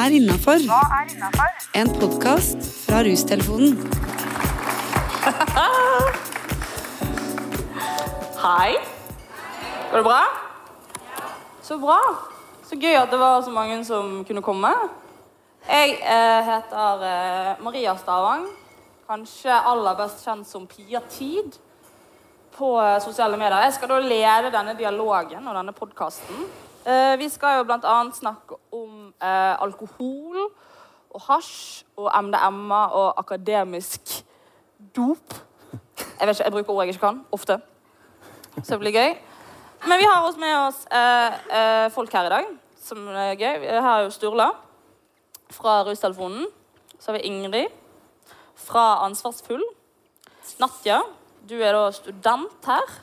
er innafor? En podkast fra Rustelefonen. Hei. Går det bra? Så bra. Så gøy at det var så mange som kunne komme. Jeg eh, heter eh, Maria Stavang. Kanskje aller best kjent som Pia Tid på eh, sosiale medier. Jeg skal da lede denne dialogen og denne podkasten. Eh, vi skal jo bl.a. snakke om eh, alkohol og hasj og MDMA og akademisk dop. Jeg vet ikke, jeg bruker ord jeg ikke kan. Ofte. Så det blir gøy. Men vi har også med oss eh, eh, folk her i dag, som er gøy. Her er jo Sturla fra Rustelefonen. Så har vi Ingrid fra Ansvarsfull. Natja, du er da student her.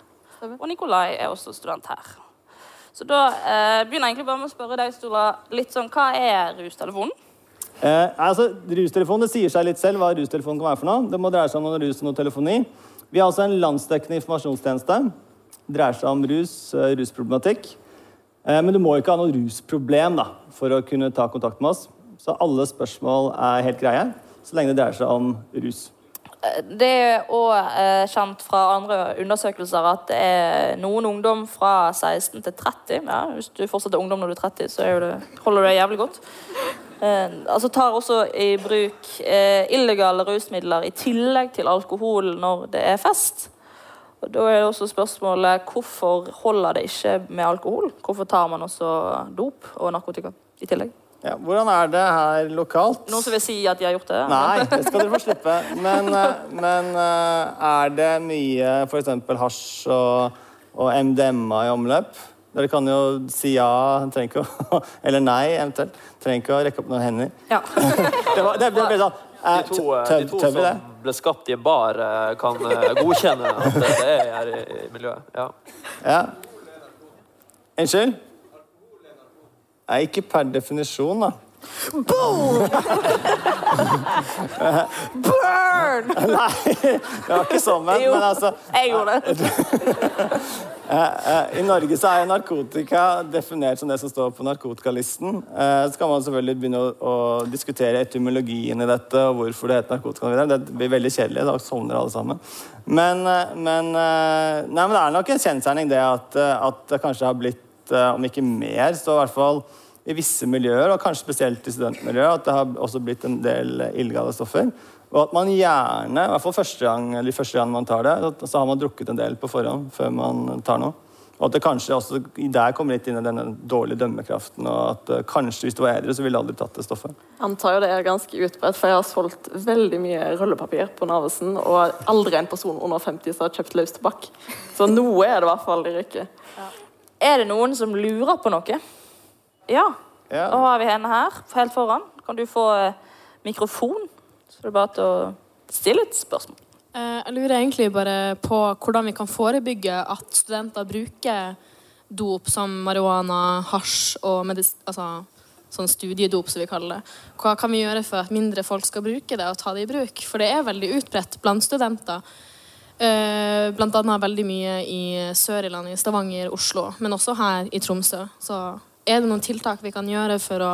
Og Nikolai er også student her. Så da eh, begynner jeg egentlig bare med å spørre deg, Stola, litt sånn, hva er Rustelefonen? Eh, altså, Rustelefon det sier seg litt selv hva rustelefon kan være for noe. Det må dreie seg om noe rus og noe telefoni. Vi har altså en landsdekkende informasjonstjeneste. Det dreier seg om rus, eh, rusproblematikk. Eh, men du må ikke ha noe rusproblem da, for å kunne ta kontakt med oss. Så alle spørsmål er helt greie, så lenge det dreier seg om rus. Det er òg eh, kjent fra andre undersøkelser at det er noen ungdom fra 16 til 30 ja, Hvis du fortsatt er ungdom når du er 30, så er det, holder du deg jævlig godt. Eh, altså tar også i bruk eh, illegale rusmidler i tillegg til alkohol når det er fest. Og Da er det også spørsmålet hvorfor holder det ikke med alkohol? Hvorfor tar man også dop og narkotika i tillegg? Ja, hvordan er det her lokalt? Noen som vil si at de har gjort det? Nei, det skal dere få slippe. Men, eh, men eh, er det mye f.eks. hasj og, og MDMA i omløp? Dere kan jo si ja, ikke å, eller nei eventuelt. Trenger ikke å rekke opp noen hender. Ja. Det, var, det ble sånn eh, De to, tøv- de to tøv som ble skapt i en bar, kan godkjenne at det det er her i, i miljøet. Ja. Ja. Unnskyld? Nei, ikke per definisjon, da. Boom! Burn! Nei, det var ikke sånn, men, men altså Jeg gjorde det. Eh, I Norge så er narkotika definert som det som står på narkotikalisten. Eh, Så kan man selvfølgelig begynne å, å diskutere etymologien i dette og hvorfor det heter narkotika. Det blir veldig kjedelig. Da sovner alle sammen. Men, eh, men, eh, nei, men det er nok en kjensgjerning det at, eh, at det kanskje har blitt, eh, om ikke mer, så i hvert fall i visse miljøer, og kanskje spesielt i studentmiljøet, at det har også blitt en del illegale stoffer. Og at man gjerne, i hvert fall første gang, eller første gang man tar det, så har man drukket en del på forhånd før man tar noe. Og at det kanskje også der kommer litt inn i denne dårlige dømmekraften, og at eh, kanskje hvis du var edru, så ville du aldri tatt det stoffet. Jeg antar jo det er ganske utbredt, for jeg har solgt veldig mye rullepapir på Narvesen, og aldri en person under 50 som har kjøpt løs tobakk. Så noe er det i hvert fall i rykket. Er det noen som lurer på noe? Ja. Ja. Da har vi henne her, helt foran. Kan du få eh, mikrofon? Så det er bare til å stille et spørsmål. Eh, Jeg lurer egentlig bare på hvordan vi kan forebygge at studenter bruker dop som marihuana, hasj og medis altså, sånn studiedop, som vi kaller det. Hva kan vi gjøre for at mindre folk skal bruke det og ta det i bruk? For det er veldig utbredt blant studenter. Eh, Blant annet veldig mye i Sør-Irland, i Stavanger, Oslo, men også her i Tromsø. Så er det noen tiltak vi kan gjøre for å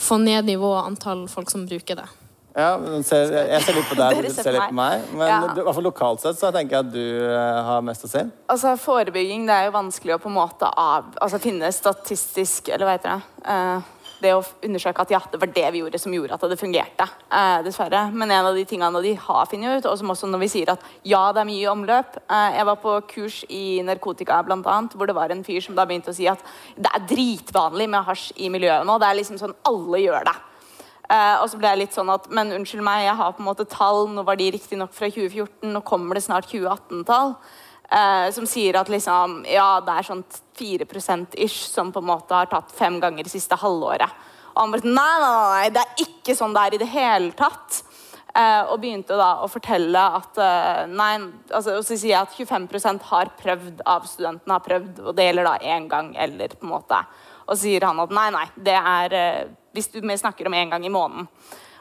få ned nivået antall folk som bruker det? Ja, men ser, jeg ser litt på deg, du ser litt på meg. Men Ja. du, i hvert fall lokalt sett så tenker jeg at du uh, har mest å si. Altså, Forebygging det er jo vanskelig å på en måte av, altså, finne statistisk Eller hva heter det? Eh, det å undersøke at ja, det var det vi gjorde som gjorde at det fungerte. eh, dessverre. Men en av de tingene de har funnet ut, og som også når vi sier at ja, det er mye omløp eh, Jeg var på kurs i narkotika annet, hvor det var en fyr som da begynte å si at det er dritvanlig med hasj i miljøet nå. Det er liksom sånn alle gjør det. Uh, og så ble jeg litt sånn at Men unnskyld meg, jeg har på en måte tall. Nå var de riktignok fra 2014, nå kommer det snart 2018-tall. Eh, som sier at liksom Ja, det er sånn 4% ish som på en måte har tatt fem ganger det siste halvåret. Og han bare nei, nei, nei, det er ikke sånn det er i det hele tatt. Uh, og begynte da å fortelle at uh, nei, altså, og så sier jeg at 25% har prøvd av studentene har prøvd, og det gjelder da én gang eller på en måte. Og så sier han at nei, nei, det er hvis du snakker om én gang i måneden.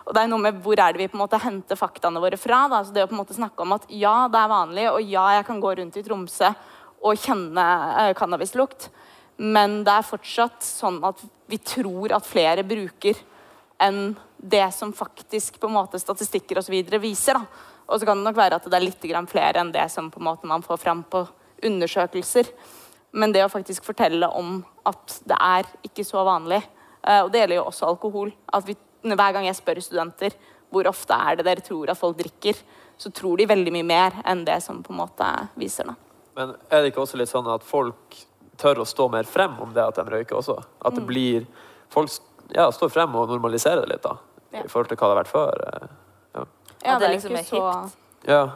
Og det er noe med Hvor er det vi på en måte henter faktaene våre fra? Da? Så det å på en måte snakke om at ja, det er vanlig, og ja, jeg kan gå rundt i Tromsø og kjenne eh, cannabislukt, men det er fortsatt sånn at vi tror at flere bruker enn det som faktisk på en måte statistikker videre viser. da. Og så kan det nok være at det er litt flere enn det som en man får fram på undersøkelser. Men det å faktisk fortelle om at det er ikke så vanlig, eh, og det gjelder jo også alkohol at vi, Hver gang jeg spør studenter hvor ofte er det dere tror at folk drikker, så tror de veldig mye mer enn det som på en måte viser. det. Men er det ikke også litt sånn at folk tør å stå mer frem om det at de røyker også? At det blir Folk ja, står frem og normaliserer det litt, da. Ja. I forhold til hva det har vært før. eh, Ja. Ja, det er liksom er så- ja.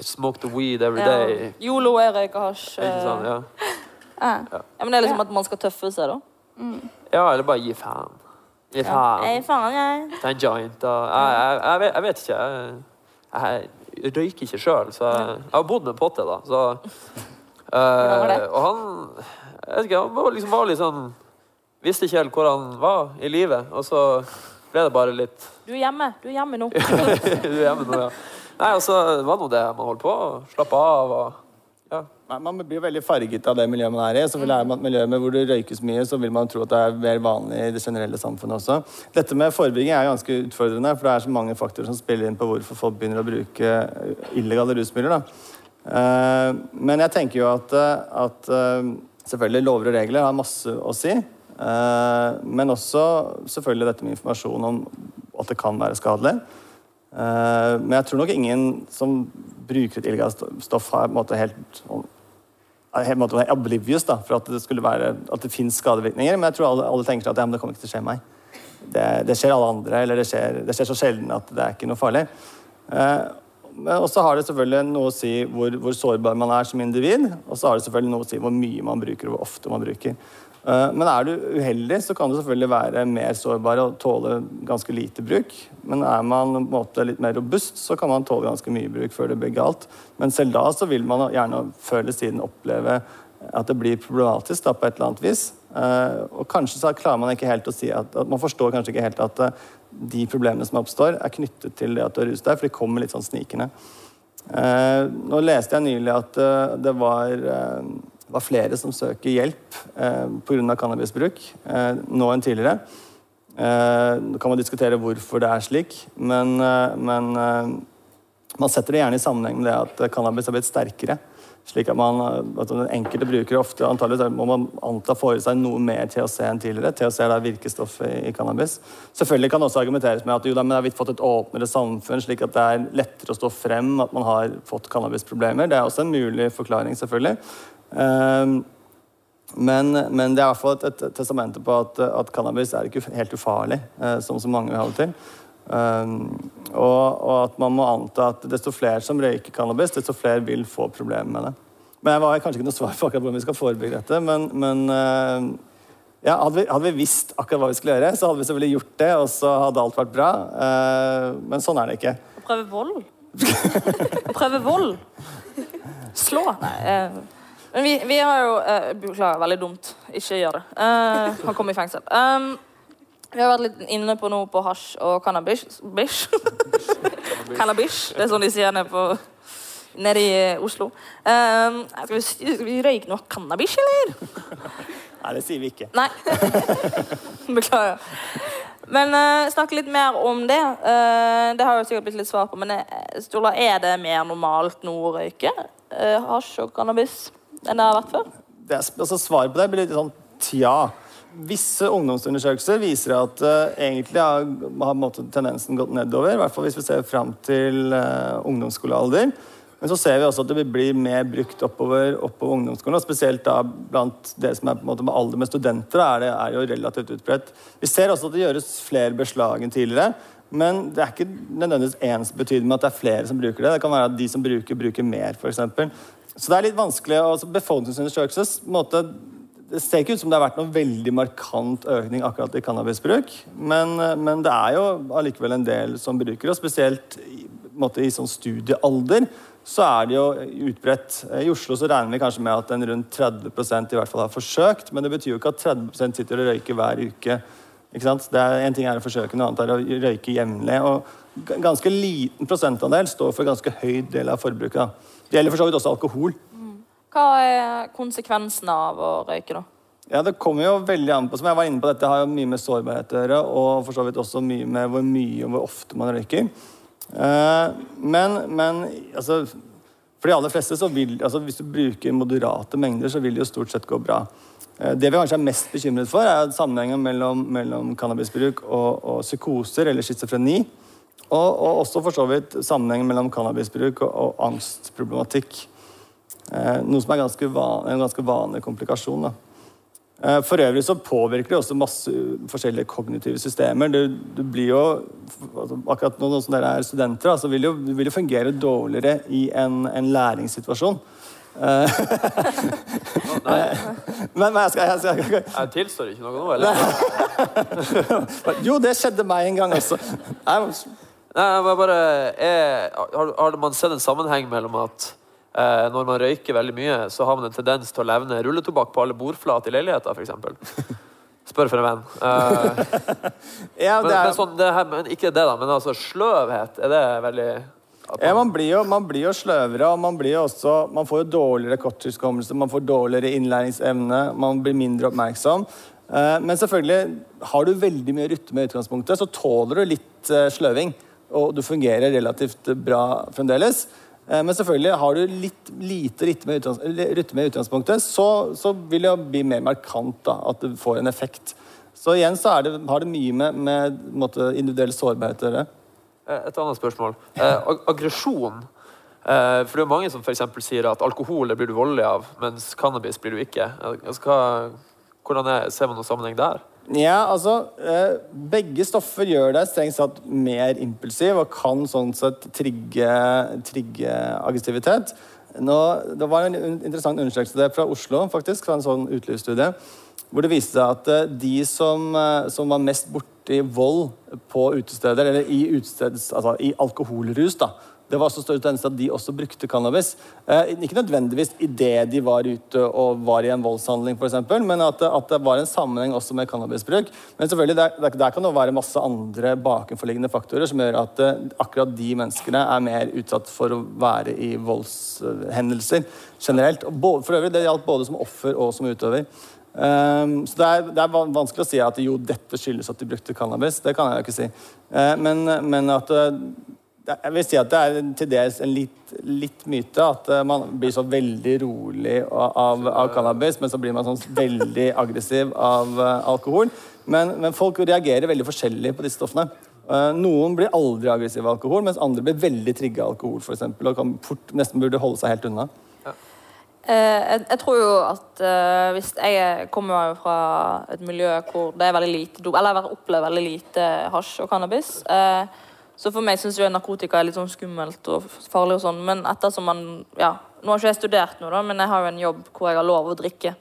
Smoke the weed every Ja. day. Yolo er røyker hasj. Ikke sant? eh, Ja. Ja. Ja, men det er liksom at man skal tøffe seg, da. ja, eller bare gi faen. Gi faen. Nei, faen, jeg. Ta en joint og jeg, jeg, jeg, vet, jeg vet ikke. Jeg, jeg røyker ikke sjøl, så jeg, jeg har bodd med Potte, da. Så, uh, eh, og han jeg vet ikke, han var liksom, var litt sånn Visste ikke helt hvor han var i livet. Og så ble det bare litt Du er hjemme. Du er hjemme nå. Du er hjemme nå, ja. Nei, og så var nå det man holdt på. Slappe av og ja. Man blir jo veldig farget av det miljøet man er i. Så vil man et miljø hvor det røykes mye, så vil man tro at det er mer vanlig i det generelle samfunnet også. Dette med forebygging er ganske utfordrende, for det er så mange faktorer som spiller inn på hvorfor folk begynner å bruke illegale rusmidler. da. Eh, Men jeg tenker jo at, eh, at eh, selvfølgelig lover og regler har masse å si. Eh, Men også selvfølgelig dette med informasjon om at det kan være skadelig. Eh, Men jeg tror nok ingen som bruker et illegalt stoff, har måte helt er helt måte oblivious da, for at det skulle være at det finnes skadevirkninger. Men jeg tror alle, alle tenker at ja, det kommer ikke til å skje meg. Det, det skjer alle andre, eller det skjer, det skjer så sjelden at det er ikke noe farlig. Eh, men også har det selvfølgelig noe å si hvor, hvor sårbar man er som individ. Og så har det selvfølgelig noe å si hvor mye man bruker, og hvor ofte man bruker. Eh, Men er du uheldig, så kan du selvfølgelig være mer sårbar og tåle ganske lite bruk. Men er man måte litt mer robust, så kan man tåle ganske mye bruk før det blir galt. Men selv da så vil man gjerne før eller siden oppleve at det blir problematisk da, på et eller annet vis. Eh, og kanskje så klarer man ikke helt å si at, at Man forstår kanskje ikke helt at eh, de problemene som oppstår, er knyttet til det at du har ruset deg, for de kommer litt sånn snikende. Nå leste jeg nylig at det var, eh, var flere som søker hjelp eh, pga. cannabisbruk eh, nå enn tidligere. Eh, kan man diskutere hvorfor det er slik, men, eh, men eh, man setter det gjerne i sammenheng med det at eh, cannabis har blitt sterkere. Slik at, man, eh, at den enkelte bruker ofte antallet, må man anta får i seg noe mer THC enn tidligere. THC er da virkestoffet i cannabis. Selvfølgelig kan det også argumenteres med at jo, da, men vi har fått et åpnere samfunn, slik at det er lettere å stå frem at man har fått cannabisproblemer. Det er også en mulig forklaring, selvfølgelig. Ehm, men, men det er i hvert fall et, et, testamente på at, at cannabis er ikke helt ufarlig, eh, som så mange vil ha det til. Um, og, og at man må anta at desto flere som røyker cannabis, desto flere vil få problemer med det. Men jeg har kanskje ikke noe svar på akkurat hvordan vi skal forebygge dette. Men, men uh, ja, hadde, vi, hadde vi visst akkurat hva vi skulle gjøre, så hadde vi selvfølgelig gjort det, og så hadde alt vært bra. Uh, men sånn er det ikke. Å prøve vold. Å prøve vold. Slå. Nei. eh, Men vi, vi har jo eh, Beklager, veldig dumt. Ikke gjør det. Eh, han kom i fengsel. Um, vi har vært litt inne på noe på hasj og cannabis. Bish. cannabis. Det er sånn de sier nede, på, nede i eh, Oslo. Um, skal, vi, skal vi røyke noe cannabis, eller? Nei, det sier vi ikke. Nei. Beklager. Men uh, snakke litt mer om det. Uh, det har jo sikkert blitt litt svar på, men Sturla, er det mer normalt nå å røyke uh, hasj og cannabis enn det har vært før? det er, altså Svaret på det blir litt sånn tja. Visse ungdomsundersøkelser viser at uh, egentlig har, har tendensen gått nedover. I hvert fall hvis vi ser fram til uh, ungdomsskolealder. Men så ser vi også at det blir mer brukt oppover, oppover ungdomsskolen. Og spesielt da blant dere som er på en måte med alder med studenter, er det er jo relativt utbredt. Vi ser også at det gjøres flere beslag enn tidligere. Men det er ikke nødvendigvis ensbetydende med at det er flere som bruker det. Det kan være at de som bruker, bruker mer, f.eks. Så det er litt vanskelig. Altså, Befolkningsundersøkelser Det ser ikke ut som det har vært noen veldig markant økning akkurat i cannabisbruk. Men, men det er jo allikevel en del som bruker, og spesielt i, måte, i sånn studiealder så er det jo utbredt. I Oslo så regner vi kanskje med at en rundt 30% i hvert fall har forsøkt, men det betyr jo ikke at 30% sitter og røyker hver uke. Ikke sant? Det er, en ting er å forsøke, noe annet er å røyke jevnlig. Og ganske liten prosentandel står for ganske høy del av forbruket. Da. Det gjelder for så vidt også alkohol. Hva er konsekvensene av å røyke, da? Ja, Det kommer jo veldig an på som jeg var inne på dette har jo mye med sårbarhet å gjøre, og for så vidt også mye med hvor mye og hvor ofte man røyker. Eh, men, men altså, for de aller fleste så vil, altså, Hvis du bruker moderate mengder, så vil det jo stort sett gå bra. Eh, det vi kanskje er mest bekymret for, er sammenhengen mellom, mellom cannabisbruk og, og psykoser eller schizofreni. Og, og, også for så vidt sammenhengen mellom cannabisbruk og, og angstproblematikk. Eh, noe som er ganske van, en ganske vanlig komplikasjon. Eh, for øvrig så påvirker det også masse forskjellige kognitive systemer. Du, du blir jo, altså, akkurat nå som dere er studenter, så vil jo, du vil jo fungere dårligere i en, en læringssituasjon. Eh, men, men jeg skal, jeg skal, Jeg tilstår ikke noe nå, eller? Jo, det skjedde meg en gang også. Jeg, Nei, jeg bare, jeg, har, har man sett en sammenheng mellom at eh, når man røyker veldig mye, så har man en tendens til å levne rulletobakk på alle bordflater i leiligheter, f.eks.? Spør for en venn. Eh, ja, men, det men, er, sånn, det her, men ikke det, da. Men altså, sløvhet, er det veldig man... ja, man blir, jo, man blir jo sløvere, og man, blir jo også, man får jo dårligere korttidshukommelse, man får dårligere innlæringsevne, man blir mindre oppmerksom. Eh, men selvfølgelig, har du veldig mye rytme i utgangspunktet, så tåler du litt eh, sløving. Og du fungerer relativt bra fremdeles. Eh, Men selvfølgelig, har du litt lite rytme i utgangspunktet, så, så vil det bli mer markant da, at det får en effekt. Så igjen så det, har det mye med, med måte, individuell sårbarhet å gjøre. Eh, Et annet spørsmål. Eh, aggresjon. Eh, for det er mange som for sier at alkohol blir du voldelig av, mens cannabis blir du ikke. Eh, altså, hvordan er, ser man noen sammenheng der? Ja, altså eh, Begge stoffer gjør deg strengt satt mer impulsiv og kan sånn sett trigge, trigge aggressivitet. Nå, det var en interessant undersøkelse fra Oslo, faktisk, fra en sånn utelivsstudie, hvor det viste seg at eh, de som, eh, som var mest borti vold på utesteder, eller i, altså, i alkoholrus, da, det var så stor tendens at de også brukte cannabis. Eh, ikke nødvendigvis idet de var ute og var i en voldshandling, eksempel, men at, at det var en sammenheng også med cannabisbruk. Men selvfølgelig, der, der, kan det være masse andre bakenforliggende faktorer som gjør at eh, akkurat de menneskene er mer utsatt for å være i voldshendelser generelt. Og for øvrig, Det gjaldt både som offer og som utøver. Um, så det er, det er vanskelig å si at jo, dette skyldes at de brukte cannabis. Det kan jeg jo ikke si. Eh, men, men at det- jeg vil si at det er til dels en litt, litt myte at eh, man blir så veldig rolig av, av cannabis, men så blir man sånn veldig aggressiv av eh, alkohol. Men, men folk reagerer veldig forskjellig på disse stoffene. Eh, Noen blir aldri aggressive av alkohol, mens andre blir veldig trigga av alkohol. For eksempel, og kan fort, nesten burde holde seg helt unna. Eh, jeg, jeg tror jo at uh, hvis Jeg kommer jo fra et miljø hvor det er veldig lite dop, eller jeg opplever veldig lite hasj og cannabis. Eh, så for meg syns narkotika er litt sånn skummelt og farlig og sånn. Men ettersom man Ja, nå har ikke jeg studert noe, da, men jeg har jo en jobb hvor jeg har lov å drikke.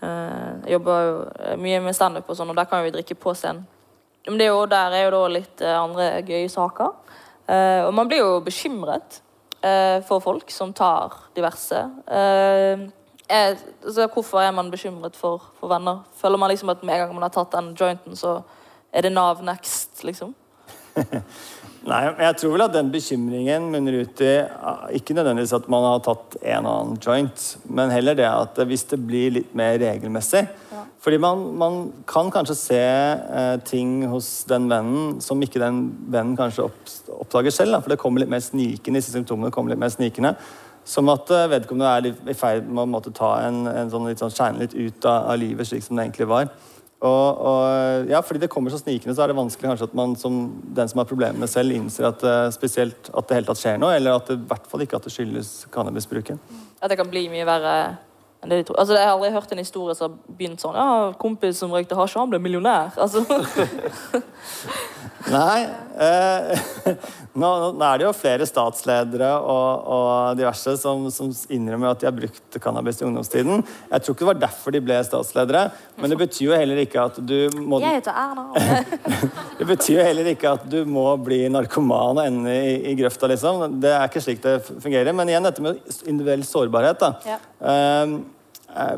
Eh, jeg jobber jo eh, mye med standup og sånn, og der kan vi drikke på scenen. Men det er jo, der er jo da litt eh, andre gøye saker. Og man blir jo bekymret for folk som tar diverse. Jeg, altså, hvorfor er man bekymret for, for venner? Føler man liksom at med en gang man har tatt den jointen, så er det Nav next, liksom? Nei, jeg tror vel at den bekymringen munner ut i ikke nødvendigvis at man har tatt en og annen joint, men heller det at hvis det blir litt mer regelmessig Fordi man, man kan kanskje se eh, ting hos den vennen som ikke den vennen kanskje opp, oppdager selv. Da, for det kommer litt mer snikende, disse symptomene kommer litt mer snikende. Som at eh, vedkommende er i ferd med å måtte ta en, en sånn, litt sånn litt ut av, av livet slik som det egentlig var. Og, og, ja, fordi det kommer så snikende, så er det vanskelig kanskje at man som den som har problemene selv, innser at eh, spesielt at det helt tatt skjer noe, eller at det i hvert fall ikke at det skyldes cannabisbruken. At det kan bli mye verre enn det de tror. Altså, jeg har aldri hørt en historie som har begynt sånn Ja, kompis som røykte hasj, han ble millionær. Altså, Nei. Eh, nå, nå er det jo flere statsledere og, og diverse som, som innrømmer at de har brukt cannabis i ungdomstiden. Jeg tror ikke det var derfor de ble statsledere, men det betyr jo heller ikke at du må jeg heter Erna. Det betyr jo heller ikke at du må bli narkoman og ende i, i grøfta, liksom. Det er ikke slik det fungerer. Men igjen dette med individuell sårbarhet. da. Ja. Eh,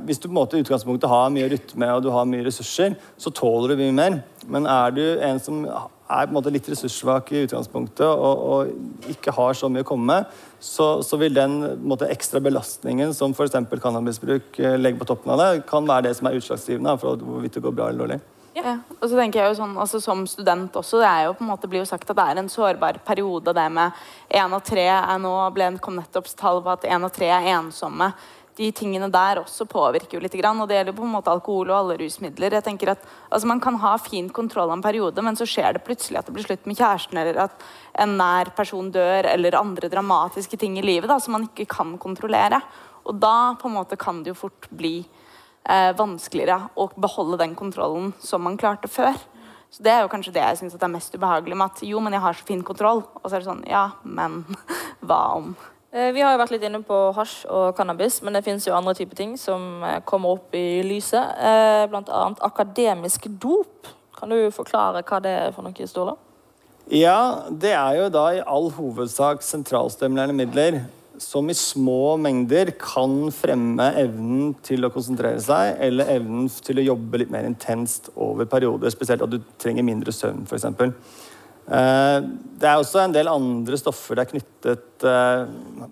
Hvis du på en måte i utgangspunktet har mye rytme og du har mye ressurser, så tåler du mye mer. Men er du en som er på en måte litt ressurssvak i utgangspunktet og, og ikke har så mye å komme med, så, så vil den måte, ekstra belastningen som f.eks. cannabisbruk eh, legger på toppen av det, kan være det som er utslagsgivende for hvorvidt det går bra eller dårlig. Ja. Og så tenker jeg jo sånn, altså Som student også, det er jo på en måte blir jo sagt at det er en sårbar periode. Det med én av tre er nå ble, kom nettopp tall på at én av tre er ensomme. De tingene der også påvirker jo litt. Og det gjelder på en måte alkohol og alle rusmidler. jeg tenker at altså Man kan ha fin kontroll en periode, men så skjer det plutselig at det blir slutt med kjæresten, eller at en nær person dør, eller andre dramatiske ting i livet da, som man ikke kan kontrollere. Og da på en måte kan det jo fort bli eh, vanskeligere å beholde den kontrollen som man klarte før. Så Det er jo kanskje det jeg synes er mest ubehagelig med at jo, men jeg har så fin kontroll. Og så er det sånn, ja, men hva om? Eh, vi har jo vært litt inne på hasj og cannabis, men det finnes jo andre typer ting som eh, kommer opp i lyset. Eh, blant annet akademisk dop. Kan du forklare hva det er for noe, Ståle? Ja, det er jo da i all hovedsak sentralstimulerende midler som i små mengder kan fremme evnen til å konsentrere seg, eller evnen til å jobbe litt mer intenst over perioder, spesielt at du trenger mindre søvn, f.eks. Eh, det er også en del andre stoffer det er knyttet eh,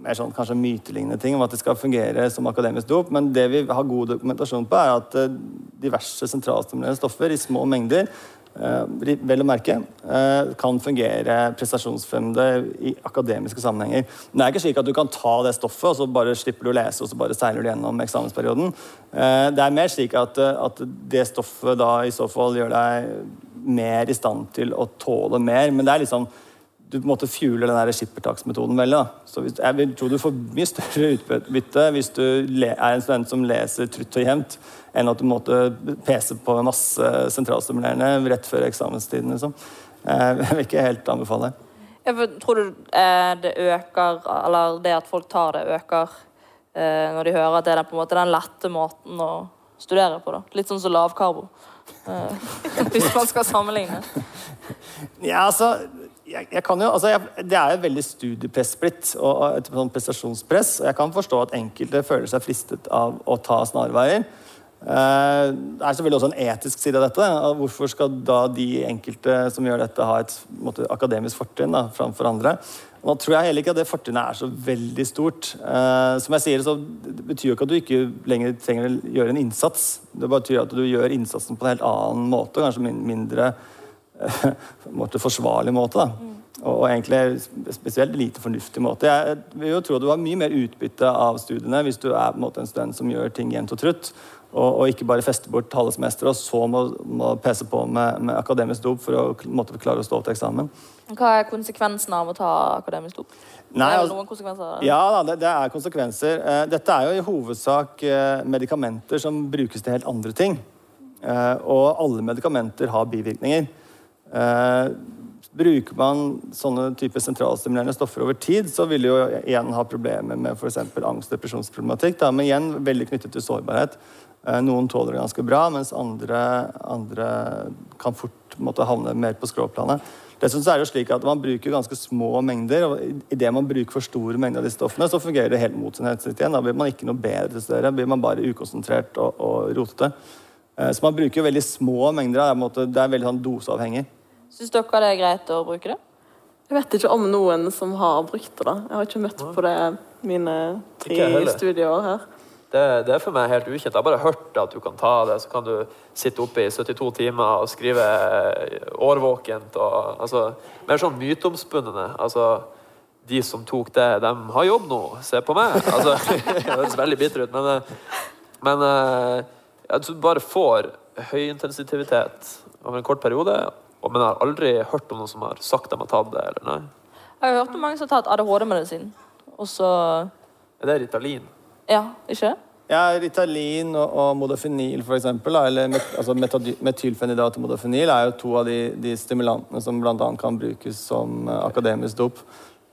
mer sånn kanskje mytelignende ting om at det skal fungere som akademisk dop, men det vi har god dokumentasjon på, er at eh, diverse sentralstimulerende stoffer i små mengder vel å merke, kan fungere prestasjonsfremmende i akademiske sammenhenger. Men det er ikke slik at du kan ta det stoffet, og så bare slipper du å lese, og så bare seiler du gjennom eksamensperioden. Det er mer slik at, at det stoffet da i så fall gjør deg mer i stand til å tåle mer. Men det er liksom du på en måte fueler den skippertaksmetoden veldig. Da. Så hvis, jeg tror du får mye større utbytte hvis du er en student som leser trutt og jevnt, enn at du måtte pese på masse sentralstimulerende rett før eksamenstiden. Liksom. Eh, jeg vil ikke helt anbefale det. Tror du eh, det øker, eller det at folk tar det, øker eh, når de hører at det er den, på en måte, den lette måten å studere på? da? Litt sånn som lavkarbo. Hvis man skal sammenligne. Ja, altså jeg, jeg jo, altså jeg, Det er jo veldig studiepressblitt og et sånn prestasjonspress. og Jeg kan forstå at enkelte føler seg fristet av å ta snarveier. Eh, det er selvfølgelig også en etisk side av dette. Hvorfor skal da de enkelte som gjør dette, ha et måte, akademisk fortrinn da, framfor andre? Nå tror jeg heller ikke at det fortrinnet er så veldig stort. Eh, som jeg sier, så Det betyr jo ikke at du ikke lenger trenger å gjøre en innsats. Det betyr at du gjør innsatsen på en helt annen måte, kanskje mindre måte, forsvarlig måte. da. Og, og egentlig spesielt lite fornuftig måte. Jeg vil jo tro at du har mye mer utbytte av studiene hvis du er på en, måte, en student som gjør ting jevnt og trutt, og, og, ikke bare feste bort halvsemesteret, og så må, må pese på med, med, akademisk dop for å måtte klare å stå til eksamen. Hva er konsekvensen av å ta akademisk dop? Nei, er det altså- noen konsekvenser? Ja, det, det, er konsekvenser. Eh, dette er jo i hovedsak eh, medikamenter som brukes til helt andre ting. Eh, og alle medikamenter har bivirkninger. Eh, bruker man sånne typer sentralstimulerende stoffer over tid, så vil jo igjen ha problemer med f.eks. angst- og depresjonsproblematikk. Men igjen veldig knyttet til sårbarhet. Eh, noen tåler det ganske bra, mens andre, andre kan fort måtte havne mer på skråplanet. Dessuten er det jo slik at Man bruker ganske små mengder, og idet man bruker for store mengder av disse stoffene, så fungerer det helt mot sin hensikt igjen. Da blir man ikke noe bedre til større, blir man bare ukonsentrert og, og rotete. Eh, så man bruker jo veldig små mengder. Det er veldig sånn doseavhengig. Syns dere det er greit å bruke det? Jeg vet ikke om noen som har brukt det. da. Jeg har ikke møtt på det mine tre studieår her. Det, det, er for meg helt ukjent. Jeg har bare hørt at du kan ta det. Så kan du sitte oppe i 72 timer og skrive årvåkent. Og, altså, mer sånn myteomspunnende. Altså, de som tok det, de har jobb nå. Se på meg. Altså, det høres veldig bitter ut, men, eh, men eh, ja, du bare får høy intensitivitet over en kort periode men jeg har aldri hørt om noen som har sagt de har tatt det. eller nei. Jeg har hørt om mange som har tatt ADHD-medisin, og så Er det Ritalin? Ja, ikke? Ja, Ritalin og, og modafinil, for eksempel, eller met, altså metylfenidat og modafinil, er jo to av de, de stimulantene som bl.a. kan brukes som uh, akademisk dop.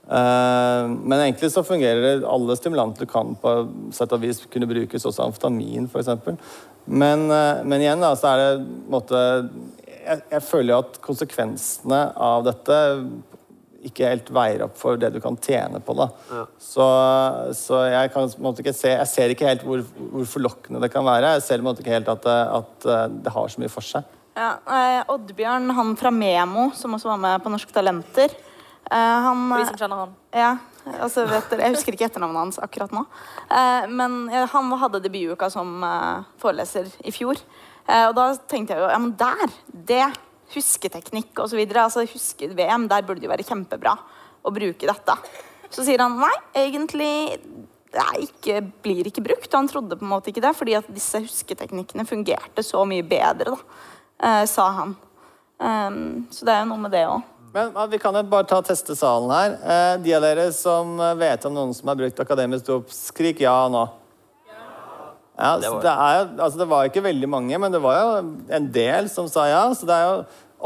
Uh, men egentlig så fungerer det alle stimulanter du kan på sett og vis kunne brukes, også amfetamin f.eks. Men, uh, men igjen da, så er det måte, jeg, jeg, føler jo at konsekvensene av dette ikke helt veier opp for det du kan tjene på. da. Så, så jeg kan måtte ikke se, jeg ser ikke helt hvor, hvor forlokkende det kan være. Jeg ser måtte ikke helt at, det- at eh, det har så mye for seg. Ja, eh, Oddbjørn, han fra Memo, som også var med på Norske Talenter eh, han, For de som kjenner han. Ja, altså vet dere, Jeg husker ikke etternavnet hans akkurat nå. Eh, men eh, han hadde debutuka som eh, foreleser i fjor. Eh, og da tenkte jeg jo ja, men der! Det! Husketeknikk osv. Altså, Huske-VM, der burde det jo være kjempebra å bruke dette. Så sier han nei, egentlig det ikke, blir ikke brukt. Og han trodde på en måte ikke det, fordi at disse husketeknikkene fungerte så mye bedre, da, eh, sa han. Um, så det er jo noe med det òg. Men Vi kan jo bare ta teste salen her. Eh, de av dere som vet om noen som har brukt akademisk dop, skrik ja nå. Ja, så det, er, jo- altså det var ikke veldig mange, men det var jo en del som sa ja. Så det er jo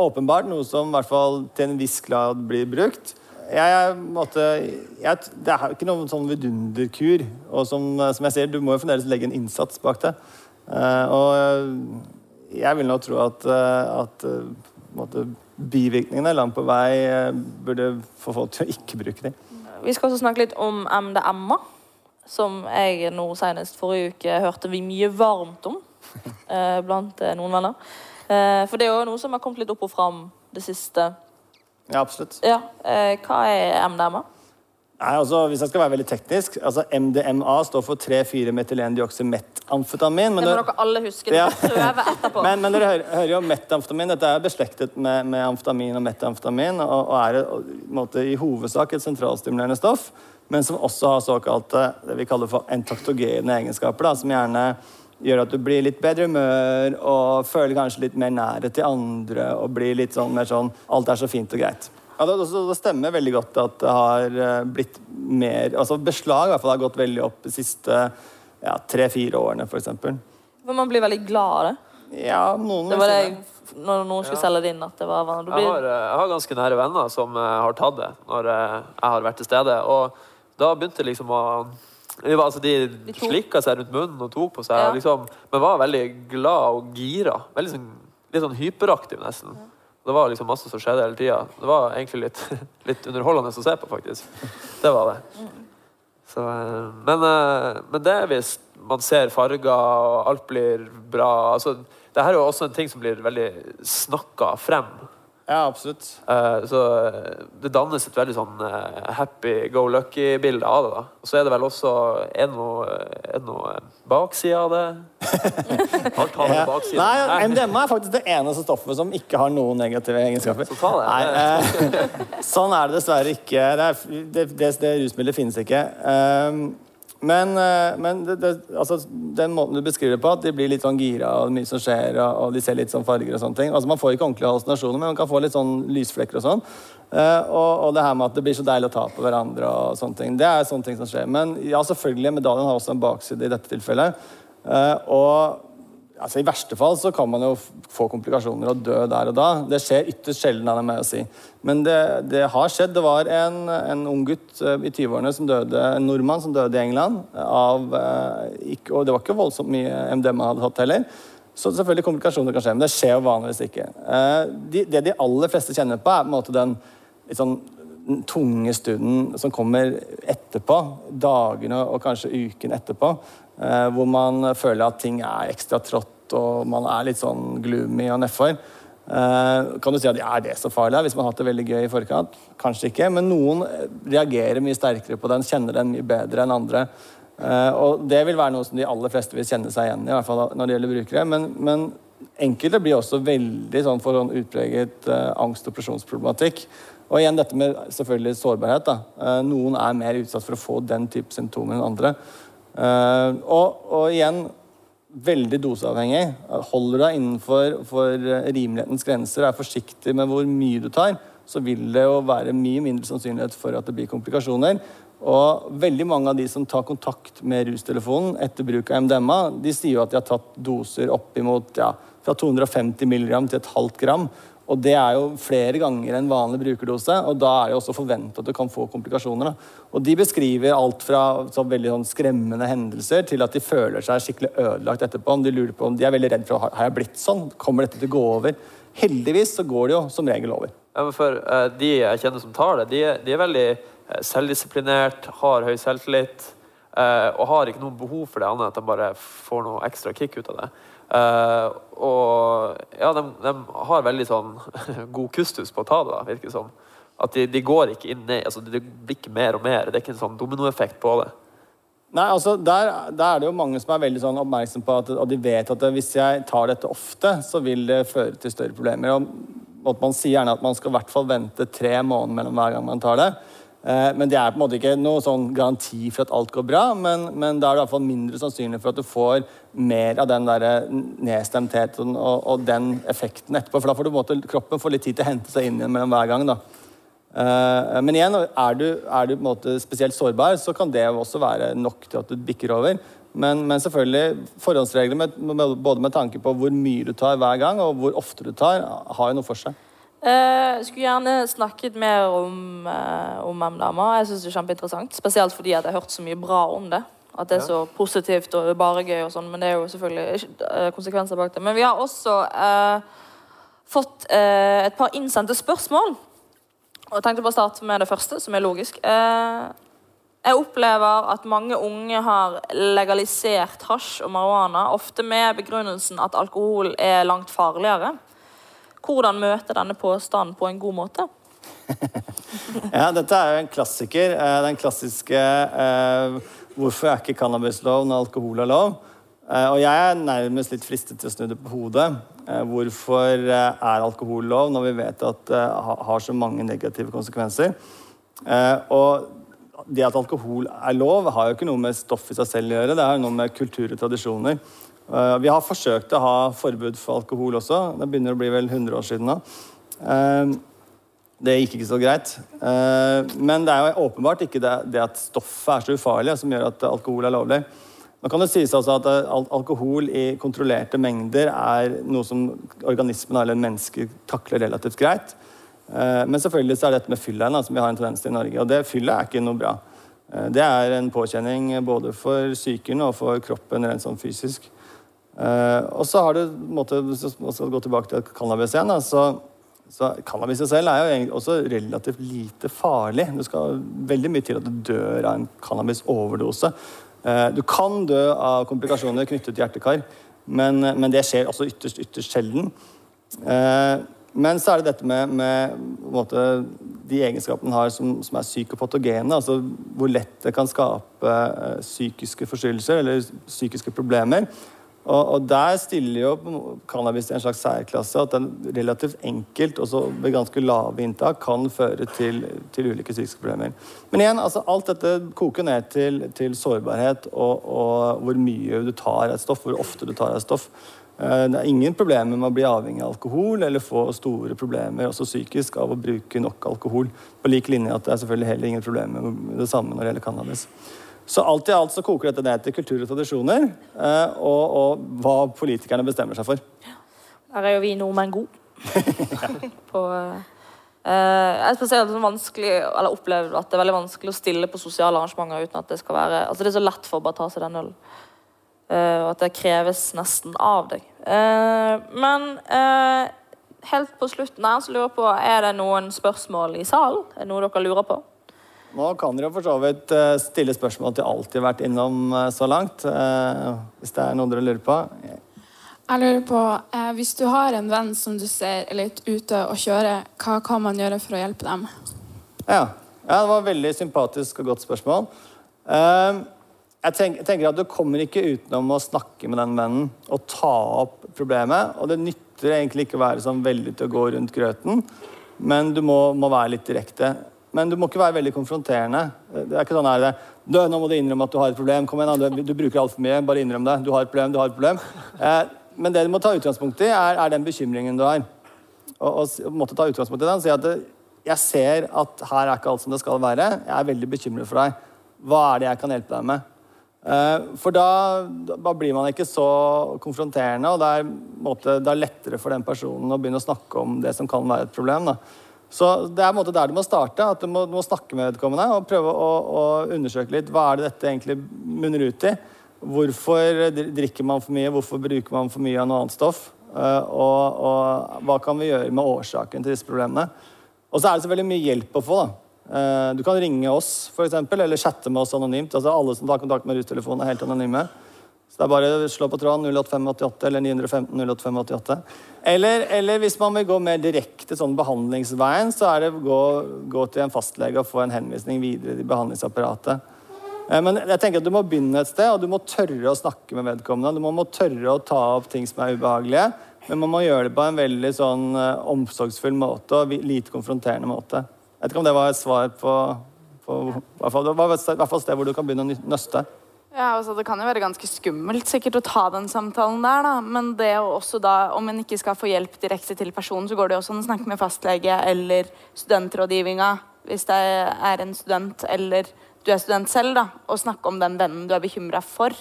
åpenbart noe som i hvert fall til en viss grad blir brukt. Jeg, jeg, måtte, jeg, det er ikke noen sånn vidunderkur. Og som, som jeg sier, du må jo fremdeles legge en innsats bak det. Uh, og jeg vil nå tro at, eh, at eh, på bivirkningene langt på vei eh, burde få folk til å ikke bruke dem. Vi skal også snakke litt om MDMA, som jeg nå senest forrige uke hørte vi mye varmt om eh, blant eh, noen venner. Eh, for det er jo noe som har kommet litt opp og fram det siste. Ja, absolutt. Ja, eh, Hva er MDMA? Nei, altså, hvis jeg skal være veldig teknisk, altså MDMA står for 3,4-metylendioksymetamfetamin. Men, Det må dere- alle huske. Ja. Men, men dere hører, hører jo om metamfetamin. Dette er beslektet med, med amfetamin og metamfetamin, og, og er og, i måte, i hovedsak et sentralstimulerende stoff, men som også har såkalte det vi kaller for entaktogene egenskaper, da, som gjerne gjør at du blir litt bedre humør og føler kanskje litt mer nærhet til andre og blir litt sånn mer sånn Alt er så fint og greit. Ja, det, det, det stemmer veldig godt at det har eh, blitt mer altså Beslag i hvert fall har gått veldig opp de siste ja, tre-fire årene, f.eks. For man blir veldig glad av det. Ja, noen Det var det når noen skulle selge det inn, at det var. Du Jeg har, eh, jeg har ganske nære venner som eh, har tatt det når jeg har vært til stede. Og da begynte liksom å de, var, altså, de de slikka seg rundt munnen og tok på seg, Ja. liksom, men var veldig glad og gira. Veldig sånn, litt sånn hyperaktiv, nesten. Det var liksom masse som skjedde hele tida. Det var egentlig litt, litt underholdende å se på, faktisk. Det var det. Så, eh, men, eh, men det er hvis man ser farger, og alt blir bra. Altså, det her er jo også en ting som blir veldig snakka frem. Ja, absolutt. Uh, så eh, det dannes et veldig sånn uh, happy go lucky-bilde av det. da. Og så er det vel også Er det noe, er det noe bakside av det? Alt har en bakside. Nei, MDMA er faktisk det eneste stoffet som ikke har noen negative egenskaper. Så ta det. Nei, uh, sånn er det dessverre ikke. Det, er, det, det, det rusmiddelet finnes ikke. Um, men eh, men det, det, altså, den måten du beskriver det på, at de blir litt sånn gira, og mye som skjer, og, og de ser litt sånn farger og sånne ting. Altså, Man får ikke ordentlige hallusinasjoner, men man kan få litt sånn lysflekker og sånn. Uh, og, og det her med at det blir så deilig å ta på hverandre og sånne ting. Det er sånne ting som skjer. Men ja, selvfølgelig, medaljen har også en bakside i dette tilfellet. Uh, og Altså, I verste fall så kan man jo få komplikasjoner og dø der og da. Det skjer ytterst sjelden, av med å si. Men det, det har skjedd. Det var en, en ung gutt eh, i 20-årene som døde, en nordmann som døde i England. Av, eh, ikke, og det var ikke voldsomt mye MDMA hadde tatt heller. Så selvfølgelig komplikasjoner kan skje, men det skjer jo vanligvis ikke. Eh, de, det de aller fleste kjenner på, er på en måte den litt sånn tunge stunden som kommer etterpå, dagene og kanskje uken etterpå, eh, hvor man føler at ting er ekstra trått og man er litt sånn gloomy og nedfor. Eh, kan du si at ja, er det så farlig hvis man har hatt det veldig gøy i forkant? Kanskje ikke, men noen eh, reagerer mye sterkere på den, kjenner den mye bedre enn andre. Eh, og det vil være noe som de aller fleste vil kjenne seg igjen i, hvert fall når det gjelder brukere. Men, men enkelte blir også veldig sånn for sånn utpreget eh, angst- og presjonsproblematikk. Og igjen dette med selvfølgelig sårbarhet. da. Eh, noen er mer utsatt for å få den type symptomer enn andre. Eh, og, og igjen veldig doseavhengig. Holder du deg innenfor for eh, rimelighetens grenser, er forsiktig med hvor mye du tar, så vil det jo være mye mindre sannsynlighet for at det blir komplikasjoner. Og veldig mange av de som tar kontakt med rustelefonen etter bruk av MDMA, de sier jo at de har tatt doser oppimot ja, fra 250 mg til et halvt gram. Og det er jo flere ganger en vanlig brukerdose, og da er det også forventet at du kan få komplikasjoner. Da. Og de beskriver alt fra så veldig sånn skremmende hendelser til at de føler seg skikkelig ødelagt etterpå. Om de lurer på om de er veldig redd for har jeg blitt sånn. Kommer dette til å gå over? Heldigvis så går det jo som regel over. Ja, for uh, De jeg kjenner som tar det, de, de er veldig eh, selvdisiplinert, har høy selvtillit Uh, og har ikke noe behov for det annet enn at de bare får noe ekstra kick ut av det. Eh, og ja, de, de har veldig sånn god kustus på å ta det, da, virker det som. At de, de går ikke inn ned, altså det blir ikke mer og mer. Det er ikke en sånn dominoeffekt på det. Nei, altså, der, der er det jo mange som er veldig sånn oppmerksom på at og de vet at hvis jeg tar dette ofte, så vil det føre til større problemer. Og at Man sier gjerne at man skal i hvert fall vente tre måneder mellom hver gang man tar det. Eh, Men det er på en måte ikke noe sånn garanti for at alt går bra, men, men da er det i hvert fall mindre sannsynlig for at du får mer av den der nedstemtheten og, og den effekten etterpå. For da får du måte, kroppen får litt tid til å hente seg inn igjen mellom hver gang. da. Eh, Men igjen, er du, er du på en måte spesielt sårbar, så kan det også være nok til at du bikker over. Men, men selvfølgelig, forhåndsregler med, med, både med tanke på hvor mye du tar hver gang, og hvor ofte du tar, har jo noe for seg. Eh, Jeg skulle gjerne snakket mer om, uh, om M-damer. Jeg synes det er kjempeinteressant. Spesielt fordi jeg har hørt så mye bra om det. At det er så positivt og bare gøy og sånn. Men det er jo selvfølgelig eh, konsekvenser bak det. Men vi har også eh, fått eh, et par innsendte spørsmål. Og jeg tenkte bare å starte med det første, som er logisk. Eh, jeg opplever at mange unge har legalisert hasj og marihuana, ofte med begrunnelsen at alkohol er langt farligere. Hvordan møte denne påstanden på en god måte? Ja, dette er jo en klassiker. eh, Den klassiske eh, 'Hvorfor er ikke cannabis lov når alkohol er lov?' Eh, og jeg er nærmest litt fristet til å snu det på hodet. Eh, hvorfor eh, er alkohol lov når vi vet at det ha, har så mange negative konsekvenser? Eh, og det at alkohol er lov, har jo ikke noe med stoff i seg selv å gjøre. Det har noe med kultur og tradisjoner. Eh, vi har forsøkt å ha forbud for alkohol også. Det begynner å bli vel 100 år siden nå. Eh, det gikk ikke så greit. Eh, Men det er jo åpenbart ikke det, det at stoffet er så ufarlig som gjør at alkohol er lovlig. Nå kan det sies altså at alkohol i kontrollerte mengder er noe som organismen eller mennesker takler relativt greit. Men selvfølgelig så er dette med fylla som vi har en tendens til i Norge. Og det fylla er ikke noe bra. Det er en påkjenning både for psyken og for kroppen rent sånn fysisk. Eh, og så har du måte, Hvis man skal gå tilbake til cannabis igjen, da, så, så Cannabis i selv er jo også relativt lite farlig. Du skal veldig mye til at du dør av en cannabisoverdose. Eh, du kan dø av komplikasjoner knyttet til hjertekar, men, men det skjer også ytterst, ytterst sjelden. Eh, men så er det dette med, med måte, de egenskapene den har som, som er psykopatogene. Altså hvor lett det kan skape psykiske forstyrrelser eller psykiske problemer. Og, og der stiller jo cannabis i en slags særklasse. At den relativt enkelt og ved ganske lave inntak kan føre til, til ulike psykiske problemer. Men igjen, altså, alt dette koker ned til, til sårbarhet og, og hvor mye du tar av et stoff, hvor ofte du tar av et stoff. Eh, Det er ingen problemer med å bli avhengig av alkohol eller få store problemer også psykisk av å bruke nok alkohol. På lik linje at det er selvfølgelig heller ingen problemer med det samme når det gjelder cannabis. Så alt i alt så koker dette ned til kultur og tradisjoner eh, og, og hva politikerne bestemmer seg for. Der er jo vi nordmenn gode. på, eh, jeg er spesielt sånn vanskelig, eller opplevd at det er veldig vanskelig å stille på sosiale arrangementer uten at det skal være Altså det er så lett for å bare ta seg den ølen. Eh, og at det kreves nesten av deg. Eh, men eh, helt på slutten her så lurer jeg på Er det noen spørsmål i salen? Er det noe dere lurer på? Nå kan dere for så vidt eh, stille spørsmål til alt de har vært innom eh, så langt. eh, Hvis det er noe dere lurer på. Jeg lurer på, Hvis du har en venn som du ser er litt ute og kjører, hva kan man gjøre for å hjelpe dem? Ja, ja det var et veldig sympatisk og godt spørsmål. Jeg tenker at Du kommer ikke utenom å snakke med den vennen og ta opp problemet. Og det nytter egentlig ikke å være sånn veldig til å gå rundt grøten, men du må, må være litt direkte. Men du må ikke være veldig konfronterende. Det er ikke sånn er det. Du, nå må du innrømme at du har et problem. Kom igjen. Du, du bruker altfor mye. Bare innrøm det. Du har et problem, du har et problem. Eh, men det du må ta utgangspunkt i, er, er den bekymringen du har. Og, og måtte ta utgangspunkt i den si at det, jeg ser at her er ikke alt som det skal være. Jeg er veldig bekymret for deg. Hva er det jeg kan hjelpe deg med? Eh, For da, da blir man ikke så konfronterende, og det er, måtte, det er lettere for den personen å begynne å snakke om det som kan være et problem. Da. Så det er en måte der du må starte. at Du må, du må snakke med vedkommende og prøve å, å undersøke litt hva er det dette egentlig munner ut i. Hvorfor drikker man for mye? Hvorfor bruker man for mye av noe annet stoff? Uh, og, og hva kan vi gjøre med årsaken til disse problemene? Og så er det selvfølgelig mye hjelp å få. da. Uh, Du kan ringe oss, for eksempel, eller chatte med oss anonymt. Altså Alle som tar kontakt med rustelefonen, er helt anonyme. Så det er bare å slå på tråden 08588 eller 915 08588. Eller, eller hvis man vil gå mer direkte sånn behandlingsveien, så er det å gå, gå til en fastlege og få en henvisning videre i behandlingsapparatet. Eh, Men jeg tenker at du må begynne et sted, og du må tørre å snakke med vedkommende. Du må, må tørre å ta opp ting som er ubehagelige, men man må gjøre det på en veldig sånn eh, omsorgsfull måte og lite konfronterende måte. Jeg vet ikke om det var et svar på, på fall, Det var i hvert fall et sted hvor du kan begynne å nøste. Ja, altså Det kan jo være ganske skummelt sikkert å ta den samtalen der, da. Men det å også da, om en ikke skal få hjelp direkte til personen, så går det jo også an å snakke med fastlege eller studentrådgivninga hvis det er en student, eller du er student selv, da, og snakke om den vennen du er bekymra for.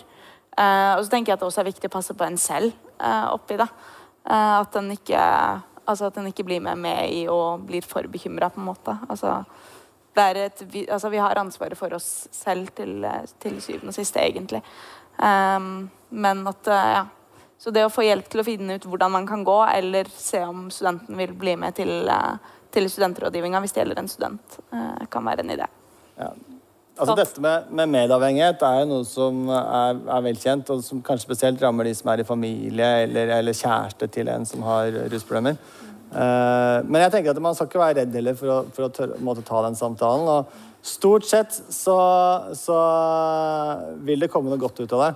Eh, og så tenker jeg at det også er viktig å passe på en selv eh, oppi det. Eh, at en ikke Altså ikke blir med, med i og blir for bekymra, på en måte. Altså, et, vi, altså, vi har ansvaret for oss selv til, eh, til syvende og siste, egentlig. Um, men at eh, ja. Så det å få hjelp til å finne ut hvordan man kan gå, eller se om studenten vil bli med til, eh, til studentrådgivninga hvis det gjelder en student, kan være en idé. Altså Dette med, med medavhengighet er noe som er, er velkjent, og som kanskje spesielt rammer de som er i familie eller, eller kjæreste til en som har rusproblemer. Eh, men jeg tenker at man skal ikke være redd heller for å, for å tørre, måtte ta den samtalen. Og stort sett så, så vil det komme noe godt ut av det.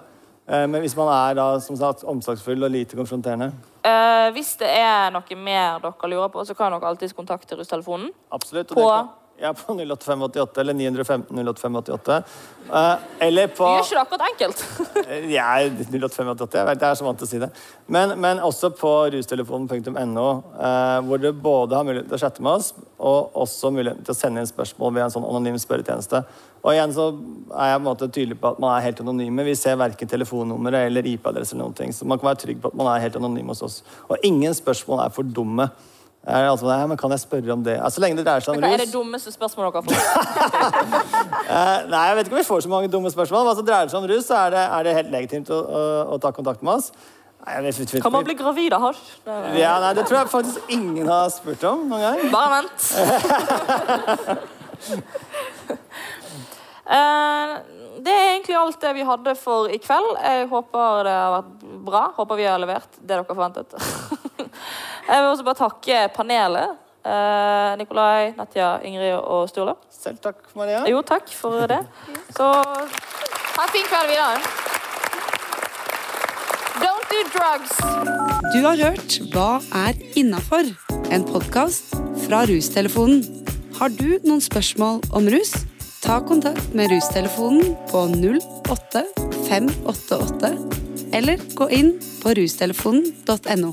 Eh, men hvis man er da, som sagt, omsorgsfull og lite konfronterende Eh, hvis det er noe mer dere lurer på, så kan dere alltids kontakte russtelefonen. Absolutt. og På- Ja, på 08588 eller 915 08588. Eh, eller på Vi gjør ikke det akkurat enkelt. Ja, 08588, jeg vet, jeg er så vant til å si det. Men, men også på rustelefonen.no, eh, hvor du både har mulighet til å chatte med oss, og også muligheten til å sende inn spørsmål via en sånn anonym spørretjeneste. Og igjen så er jeg på en måte tydelig på at man er helt anonyme. Vi ser verken telefonnummeret eller IP-adresse eller noen ting. Så man kan være trygg på at man er helt anonym hos oss. Og ingen spørsmål er for dumme. Er altså, nei, men kan jeg spørre om det? Altså, så lenge det dreier seg om Hva er det dummeste spørsmålet dere har fått? Eh, nei, jeg vet ikke om vi får så mange dumme spørsmål. Men altså, dreier det seg om rus, så er det, er det helt legitimt å, å, å ta kontakt med oss. Nei, vet, vet, vet, Kan man bli gravid av hasj? Ja, nei, Det tror jeg faktisk ingen har spurt om noen gang. Bare vent. Eh, det er egentlig alt det vi hadde for i kveld. Jeg håper det har vært bra. Håper vi har levert det dere forventet. Jeg vil også bare takke panelet. Eh, Nikolai, Natja, Ingrid og Sturle. Selv takk, Maria. Jo, takk for det. Så ha en fin kveld videre. Don't do drugs. Du har hørt Hva er innafor? En podkast fra Rustelefonen. Har du noen spørsmål om rus? Ta kontakt med Rustelefonen på 08588 eller gå inn på rustelefonen.no.